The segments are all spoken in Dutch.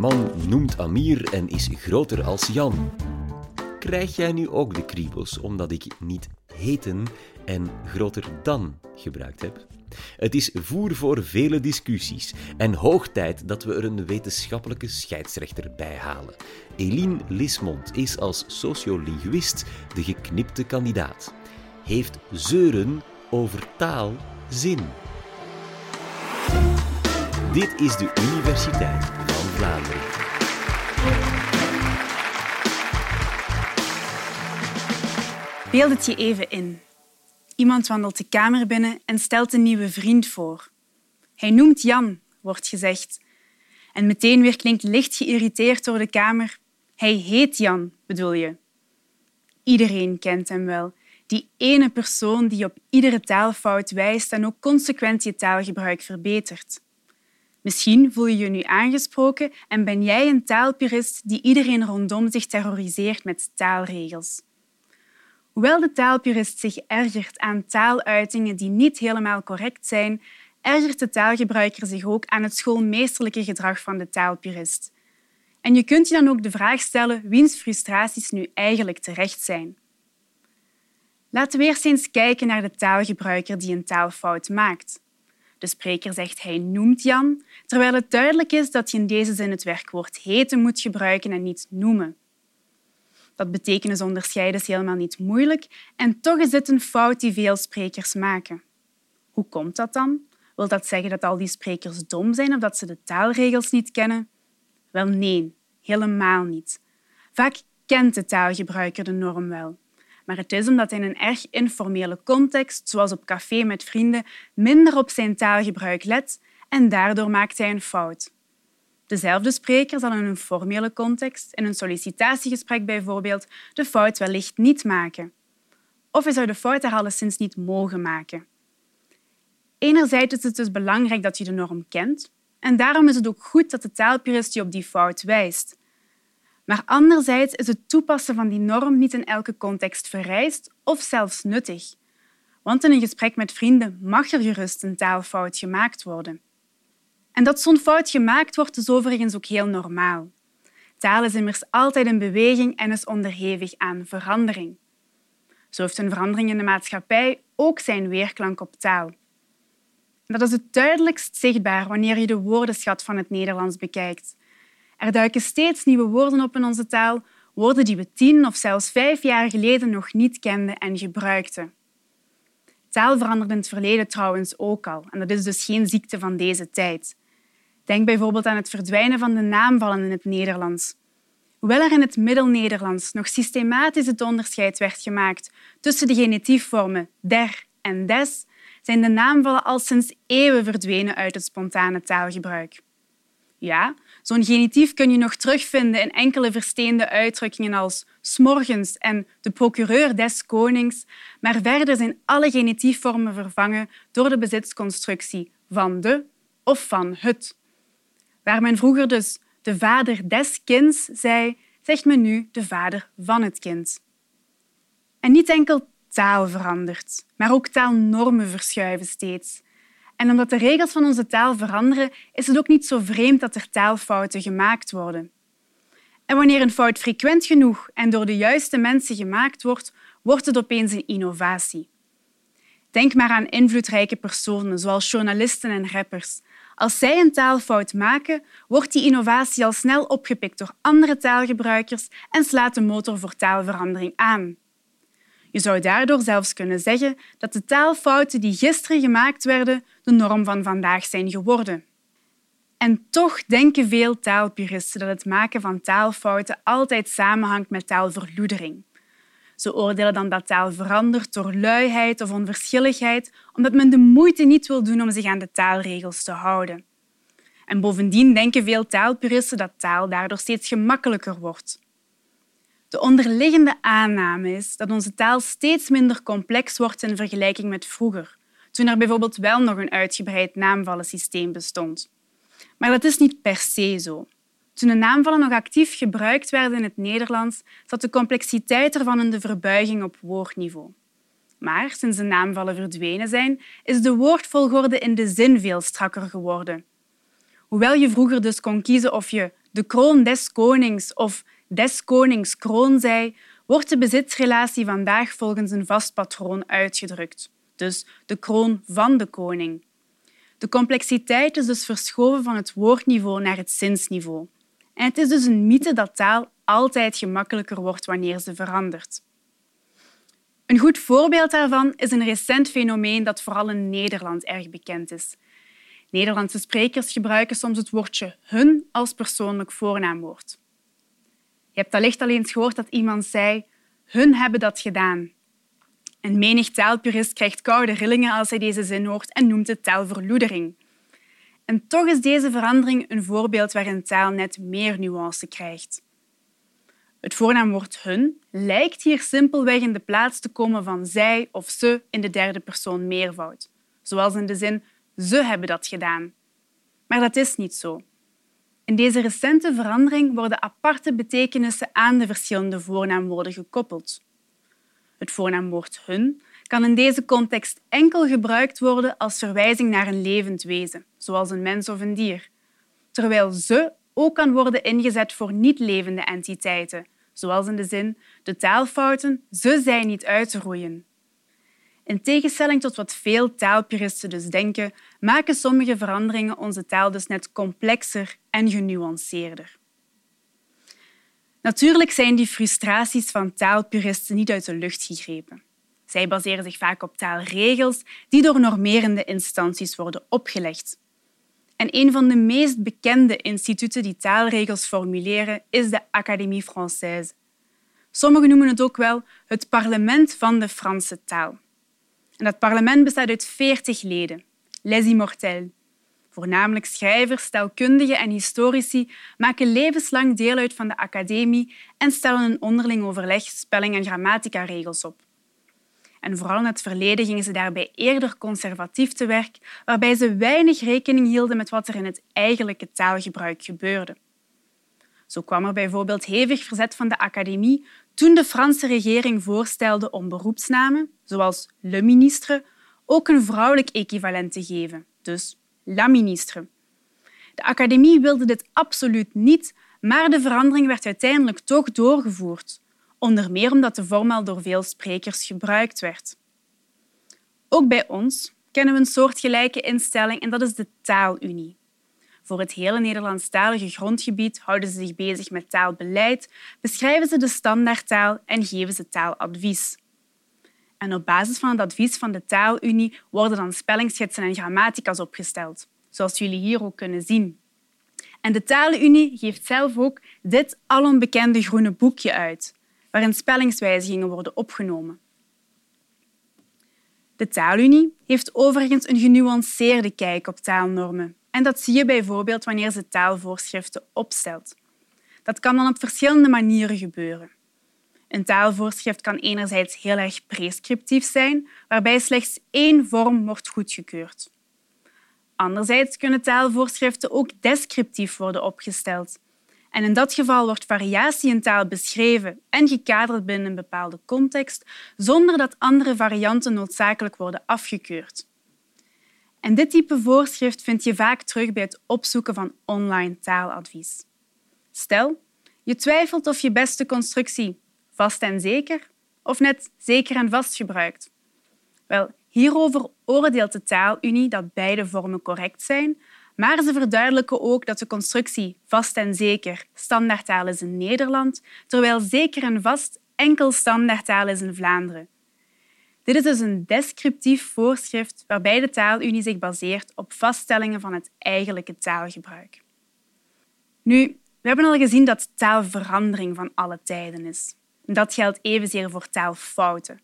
jongeman noemt Amir en is groter als Jan. Krijg jij nu ook de kriebels omdat ik niet heten en groter dan gebruikt heb? Het is voer voor vele discussies en hoog tijd dat we er een wetenschappelijke scheidsrechter bij halen. Eline Lismond is als sociolinguïst de geknipte kandidaat. Heeft zeuren over taal zin? Dit is de Universiteit Beeld het je even in. Iemand wandelt de kamer binnen en stelt een nieuwe vriend voor. Hij noemt Jan, wordt gezegd. En meteen weer klinkt licht geïrriteerd door de kamer. Hij heet Jan, bedoel je? Iedereen kent hem wel. Die ene persoon die op iedere taalfout wijst en ook consequent je taalgebruik verbetert. Misschien voel je je nu aangesproken en ben jij een taalpurist die iedereen rondom zich terroriseert met taalregels. Hoewel de taalpurist zich ergert aan taaluitingen die niet helemaal correct zijn, ergert de taalgebruiker zich ook aan het schoolmeesterlijke gedrag van de taalpurist. En je kunt je dan ook de vraag stellen wiens frustraties nu eigenlijk terecht zijn. Laten we eerst eens kijken naar de taalgebruiker die een taalfout maakt. De spreker zegt hij noemt Jan, terwijl het duidelijk is dat je in deze zin het werkwoord heten moet gebruiken en niet noemen. Dat betekenisonderscheiden is helemaal niet moeilijk en toch is dit een fout die veel sprekers maken. Hoe komt dat dan? Wil dat zeggen dat al die sprekers dom zijn of dat ze de taalregels niet kennen? Wel nee, helemaal niet. Vaak kent de taalgebruiker de norm wel. Maar het is omdat hij in een erg informele context, zoals op café met vrienden, minder op zijn taalgebruik let en daardoor maakt hij een fout. Dezelfde spreker zal in een formele context, in een sollicitatiegesprek bijvoorbeeld, de fout wellicht niet maken. Of hij zou de fout er alleszins niet mogen maken. Enerzijds is het dus belangrijk dat je de norm kent, en daarom is het ook goed dat de taalpurist je op die fout wijst. Maar anderzijds is het toepassen van die norm niet in elke context vereist of zelfs nuttig. Want in een gesprek met vrienden mag er gerust een taalfout gemaakt worden. En dat zo'n fout gemaakt wordt, is overigens ook heel normaal. Taal is immers altijd in beweging en is onderhevig aan verandering. Zo heeft een verandering in de maatschappij ook zijn weerklank op taal. Dat is het duidelijkst zichtbaar wanneer je de woordenschat van het Nederlands bekijkt. Er duiken steeds nieuwe woorden op in onze taal, woorden die we tien of zelfs vijf jaar geleden nog niet kenden en gebruikten. Taal verandert in het verleden trouwens ook al, en dat is dus geen ziekte van deze tijd. Denk bijvoorbeeld aan het verdwijnen van de naamvallen in het Nederlands. Hoewel er in het Middel-Nederlands nog systematisch het onderscheid werd gemaakt tussen de genitiefvormen der en des, zijn de naamvallen al sinds eeuwen verdwenen uit het spontane taalgebruik. Ja, zo'n genitief kun je nog terugvinden in enkele versteende uitdrukkingen als smorgens en de procureur des konings, maar verder zijn alle genitiefvormen vervangen door de bezitsconstructie van de of van het. Waar men vroeger dus de vader des kinds zei, zegt men nu de vader van het kind. En niet enkel taal verandert, maar ook taalnormen verschuiven steeds. En omdat de regels van onze taal veranderen, is het ook niet zo vreemd dat er taalfouten gemaakt worden. En wanneer een fout frequent genoeg en door de juiste mensen gemaakt wordt, wordt het opeens een innovatie. Denk maar aan invloedrijke personen, zoals journalisten en rappers, als zij een taalfout maken, wordt die innovatie al snel opgepikt door andere taalgebruikers en slaat de motor voor taalverandering aan. Je zou daardoor zelfs kunnen zeggen dat de taalfouten die gisteren gemaakt werden de norm van vandaag zijn geworden. En toch denken veel taalpuristen dat het maken van taalfouten altijd samenhangt met taalverloedering. Ze oordelen dan dat taal verandert door luiheid of onverschilligheid, omdat men de moeite niet wil doen om zich aan de taalregels te houden. En bovendien denken veel taalpuristen dat taal daardoor steeds gemakkelijker wordt. De onderliggende aanname is dat onze taal steeds minder complex wordt in vergelijking met vroeger, toen er bijvoorbeeld wel nog een uitgebreid naamvallensysteem bestond. Maar dat is niet per se zo. Toen de naamvallen nog actief gebruikt werden in het Nederlands, zat de complexiteit ervan in de verbuiging op woordniveau. Maar sinds de naamvallen verdwenen zijn, is de woordvolgorde in de zin veel strakker geworden. Hoewel je vroeger dus kon kiezen of je de kroon des konings of des konings kroon zij, wordt de bezitsrelatie vandaag volgens een vast patroon uitgedrukt, dus de kroon van de koning. De complexiteit is dus verschoven van het woordniveau naar het zinsniveau. En het is dus een mythe dat taal altijd gemakkelijker wordt wanneer ze verandert. Een goed voorbeeld daarvan is een recent fenomeen dat vooral in Nederland erg bekend is. Nederlandse sprekers gebruiken soms het woordje hun als persoonlijk voornaamwoord. Je hebt allicht al eens gehoord dat iemand zei hun hebben dat gedaan. En menig taalpurist krijgt koude rillingen als hij deze zin hoort en noemt het taalverloedering. En toch is deze verandering een voorbeeld waarin taal net meer nuance krijgt. Het voornaamwoord hun lijkt hier simpelweg in de plaats te komen van zij of ze in de derde persoon meervoud, zoals in de zin ze hebben dat gedaan. Maar dat is niet zo. In deze recente verandering worden aparte betekenissen aan de verschillende voornaamwoorden gekoppeld. Het voornaamwoord hun kan in deze context enkel gebruikt worden als verwijzing naar een levend wezen, zoals een mens of een dier, terwijl ze ook kan worden ingezet voor niet-levende entiteiten, zoals in de zin de taalfouten, ze zijn niet uit te roeien. In tegenstelling tot wat veel taalpuristen dus denken, maken sommige veranderingen onze taal dus net complexer en genuanceerder. Natuurlijk zijn die frustraties van taalpuristen niet uit de lucht gegrepen. Zij baseren zich vaak op taalregels die door normerende instanties worden opgelegd. En een van de meest bekende instituten die taalregels formuleren is de Académie Française. Sommigen noemen het ook wel het parlement van de Franse taal. En dat parlement bestaat uit veertig leden, les immortels. Voornamelijk schrijvers, taalkundigen en historici maken levenslang deel uit van de academie en stellen een onderling overleg spelling- en grammatica-regels op. En vooral in het verleden gingen ze daarbij eerder conservatief te werk, waarbij ze weinig rekening hielden met wat er in het eigenlijke taalgebruik gebeurde. Zo kwam er bijvoorbeeld hevig verzet van de academie toen de Franse regering voorstelde om beroepsnamen, zoals le ministre, ook een vrouwelijk equivalent te geven, dus la ministre. De academie wilde dit absoluut niet, maar de verandering werd uiteindelijk toch doorgevoerd, onder meer omdat de vorm al door veel sprekers gebruikt werd. Ook bij ons kennen we een soortgelijke instelling en dat is de Taalunie. Voor het hele Nederlandstalige grondgebied houden ze zich bezig met taalbeleid, beschrijven ze de standaardtaal en geven ze taaladvies. En op basis van het advies van de Taalunie worden dan spellingsgidsen en grammatica's opgesteld, zoals jullie hier ook kunnen zien. En de Taalunie geeft zelf ook dit alombekende groene boekje uit, waarin spellingswijzigingen worden opgenomen. De Taalunie heeft overigens een genuanceerde kijk op taalnormen en dat zie je bijvoorbeeld wanneer ze taalvoorschriften opstelt. Dat kan dan op verschillende manieren gebeuren. Een taalvoorschrift kan enerzijds heel erg prescriptief zijn, waarbij slechts één vorm wordt goedgekeurd. Anderzijds kunnen taalvoorschriften ook descriptief worden opgesteld. En in dat geval wordt variatie in taal beschreven en gekaderd binnen een bepaalde context, zonder dat andere varianten noodzakelijk worden afgekeurd. En dit type voorschrift vind je vaak terug bij het opzoeken van online taaladvies. Stel, je twijfelt of je beste constructie vast en zeker of net zeker en vast gebruikt. Wel, hierover oordeelt de Taalunie dat beide vormen correct zijn, maar ze verduidelijken ook dat de constructie vast en zeker standaardtaal is in Nederland, terwijl zeker en vast enkel standaardtaal is in Vlaanderen. Dit is dus een descriptief voorschrift waarbij de taalunie zich baseert op vaststellingen van het eigenlijke taalgebruik. Nu, we hebben al gezien dat taalverandering van alle tijden is. Dat geldt evenzeer voor taalfouten.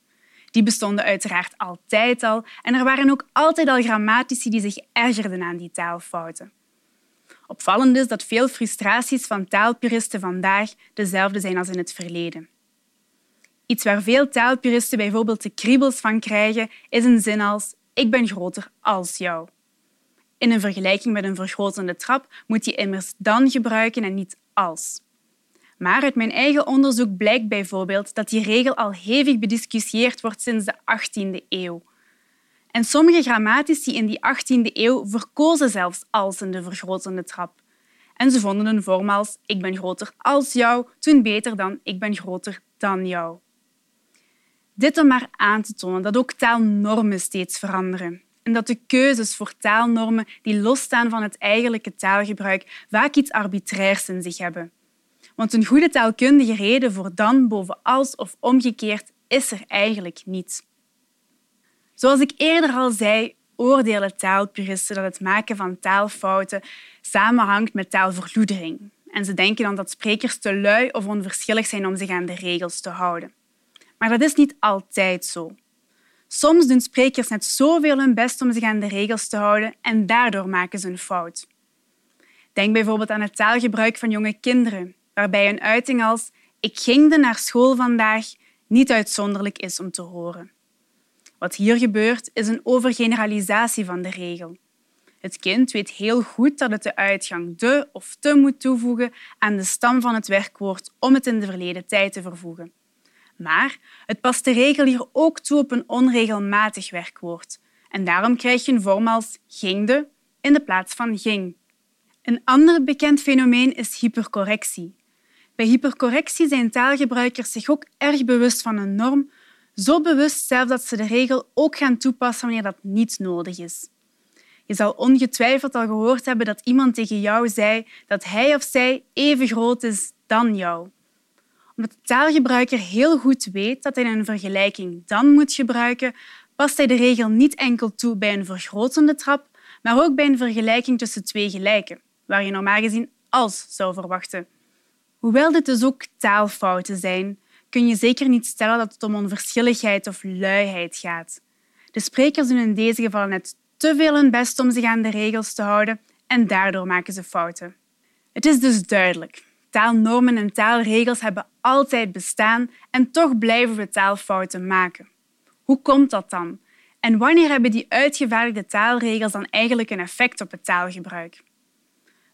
Die bestonden uiteraard altijd al en er waren ook altijd al grammatici die zich ergerden aan die taalfouten. Opvallend is dat veel frustraties van taalpuristen vandaag dezelfde zijn als in het verleden. Iets waar veel taalpuristen bijvoorbeeld de kriebels van krijgen, is een zin als ik ben groter als jou. In een vergelijking met een vergrotende trap moet je immers dan gebruiken en niet als. Maar uit mijn eigen onderzoek blijkt bijvoorbeeld dat die regel al hevig bediscussieerd wordt sinds de 18e eeuw. En sommige grammatici in die 18e eeuw verkozen zelfs als in de vergrotende trap. En ze vonden een vorm als ik ben groter als jou toen beter dan ik ben groter dan jou. Dit om maar aan te tonen dat ook taalnormen steeds veranderen en dat de keuzes voor taalnormen die losstaan van het eigenlijke taalgebruik vaak iets arbitrairs in zich hebben. Want een goede taalkundige reden voor dan boven als of omgekeerd is er eigenlijk niet. Zoals ik eerder al zei, oordelen taalpuristen dat het maken van taalfouten samenhangt met taalverloedering. En ze denken dan dat sprekers te lui of onverschillig zijn om zich aan de regels te houden. Maar dat is niet altijd zo. Soms doen sprekers net zoveel hun best om zich aan de regels te houden en daardoor maken ze een fout. Denk bijvoorbeeld aan het taalgebruik van jonge kinderen, waarbij een uiting als ik ging naar school vandaag niet uitzonderlijk is om te horen. Wat hier gebeurt is een overgeneralisatie van de regel. Het kind weet heel goed dat het de uitgang de of te moet toevoegen aan de stam van het werkwoord om het in de verleden tijd te vervoegen. Maar het past de regel hier ook toe op een onregelmatig werkwoord. En daarom krijg je een vorm als gingde in de plaats van ging. Een ander bekend fenomeen is hypercorrectie. Bij hypercorrectie zijn taalgebruikers zich ook erg bewust van een norm, zo bewust zelf dat ze de regel ook gaan toepassen wanneer dat niet nodig is. Je zal ongetwijfeld al gehoord hebben dat iemand tegen jou zei dat hij of zij even groot is dan jou omdat de taalgebruiker heel goed weet dat hij een vergelijking dan moet gebruiken, past hij de regel niet enkel toe bij een vergrotende trap, maar ook bij een vergelijking tussen twee gelijken, waar je normaal gezien als zou verwachten. Hoewel dit dus ook taalfouten zijn, kun je zeker niet stellen dat het om onverschilligheid of luiheid gaat. De sprekers doen in deze gevallen net te veel hun best om zich aan de regels te houden en daardoor maken ze fouten. Het is dus duidelijk. Taalnormen en taalregels hebben altijd bestaan en toch blijven we taalfouten maken. Hoe komt dat dan? En wanneer hebben die uitgevaardigde taalregels dan eigenlijk een effect op het taalgebruik?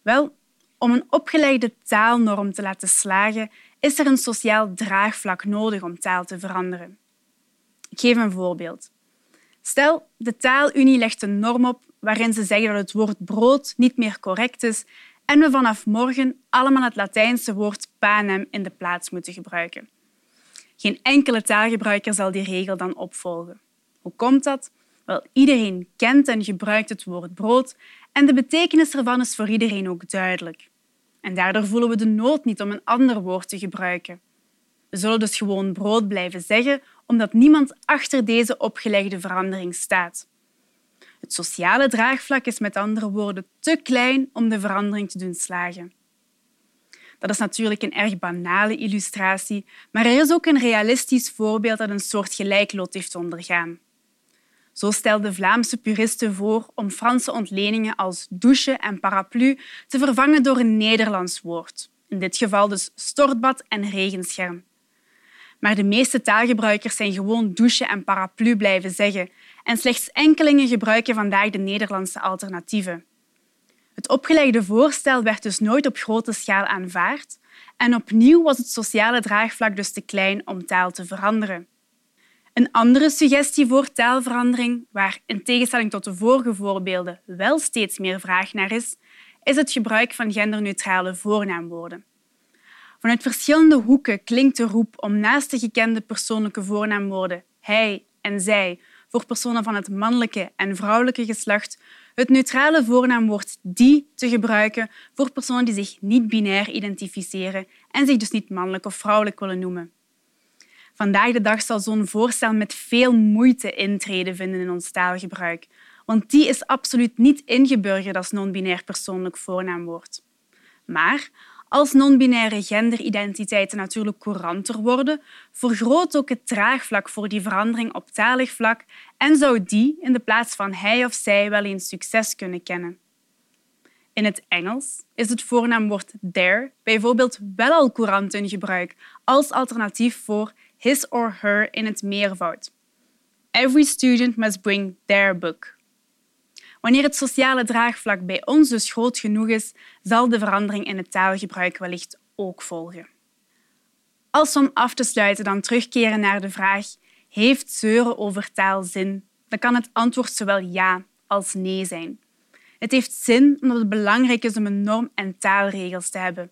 Wel, om een opgelegde taalnorm te laten slagen, is er een sociaal draagvlak nodig om taal te veranderen. Ik geef een voorbeeld. Stel, de taalunie legt een norm op waarin ze zeggen dat het woord brood niet meer correct is en we vanaf morgen allemaal het Latijnse woord panem in de plaats moeten gebruiken. Geen enkele taalgebruiker zal die regel dan opvolgen. Hoe komt dat? Wel, iedereen kent en gebruikt het woord brood en de betekenis ervan is voor iedereen ook duidelijk. En daardoor voelen we de nood niet om een ander woord te gebruiken. We zullen dus gewoon brood blijven zeggen, omdat niemand achter deze opgelegde verandering staat. Het sociale draagvlak is met andere woorden te klein om de verandering te doen slagen. Dat is natuurlijk een erg banale illustratie, maar er is ook een realistisch voorbeeld dat een soort gelijklot heeft ondergaan. Zo stelden Vlaamse puristen voor om Franse ontleningen als douche en paraplu te vervangen door een Nederlands woord, in dit geval dus stortbad en regenscherm. Maar de meeste taalgebruikers zijn gewoon douche en paraplu blijven zeggen en slechts enkelingen gebruiken vandaag de Nederlandse alternatieven. Het opgelegde voorstel werd dus nooit op grote schaal aanvaard en opnieuw was het sociale draagvlak dus te klein om taal te veranderen. Een andere suggestie voor taalverandering, waar in tegenstelling tot de vorige voorbeelden wel steeds meer vraag naar is, is het gebruik van genderneutrale voornaamwoorden. Vanuit verschillende hoeken klinkt de roep om naast de gekende persoonlijke voornaamwoorden hij en zij voor personen van het mannelijke en vrouwelijke geslacht het neutrale voornaamwoord die te gebruiken voor personen die zich niet binair identificeren en zich dus niet mannelijk of vrouwelijk willen noemen. Vandaag de dag zal zo'n voorstel met veel moeite intreden vinden in ons taalgebruik, want die is absoluut niet ingeburgerd als non-binair persoonlijk voornaamwoord. Maar als non-binaire genderidentiteiten natuurlijk couranter worden, vergroot ook het draagvlak voor die verandering op talig vlak en zou die in de plaats van hij of zij wel eens succes kunnen kennen. In het Engels is het voornaamwoord their bijvoorbeeld wel al courant in gebruik als alternatief voor his or her in het meervoud. Every student must bring their book. Wanneer het sociale draagvlak bij ons dus groot genoeg is, zal de verandering in het taalgebruik wellicht ook volgen. Als we om af te sluiten dan terugkeren naar de vraag heeft zeuren over taal zin, dan kan het antwoord zowel ja als nee zijn. Het heeft zin omdat het belangrijk is om een norm en taalregels te hebben.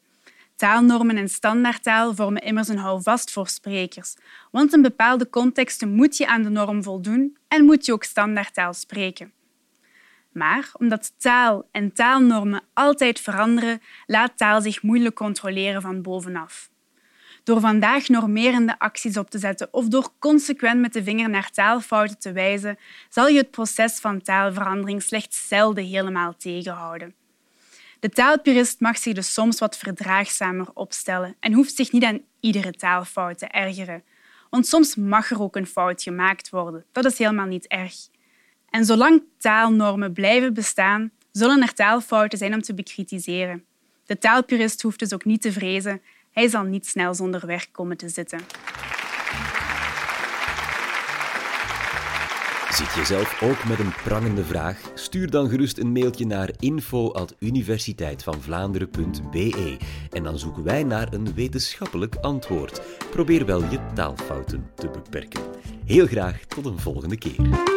Taalnormen en standaardtaal vormen immers een houvast voor sprekers, want in bepaalde contexten moet je aan de norm voldoen en moet je ook standaardtaal spreken. Maar omdat taal en taalnormen altijd veranderen, laat taal zich moeilijk controleren van bovenaf. Door vandaag normerende acties op te zetten of door consequent met de vinger naar taalfouten te wijzen, zal je het proces van taalverandering slechts zelden helemaal tegenhouden. De taalpurist mag zich dus soms wat verdraagzamer opstellen en hoeft zich niet aan iedere taalfout te ergeren. Want soms mag er ook een fout gemaakt worden. Dat is helemaal niet erg. En zolang taalnormen blijven bestaan, zullen er taalfouten zijn om te bekritiseren. De taalpurist hoeft dus ook niet te vrezen. Hij zal niet snel zonder werk komen te zitten. Zit je zelf ook met een prangende vraag? Stuur dan gerust een mailtje naar info.universiteitvandvlaanderen.be en dan zoeken wij naar een wetenschappelijk antwoord. Probeer wel je taalfouten te beperken. Heel graag tot een volgende keer.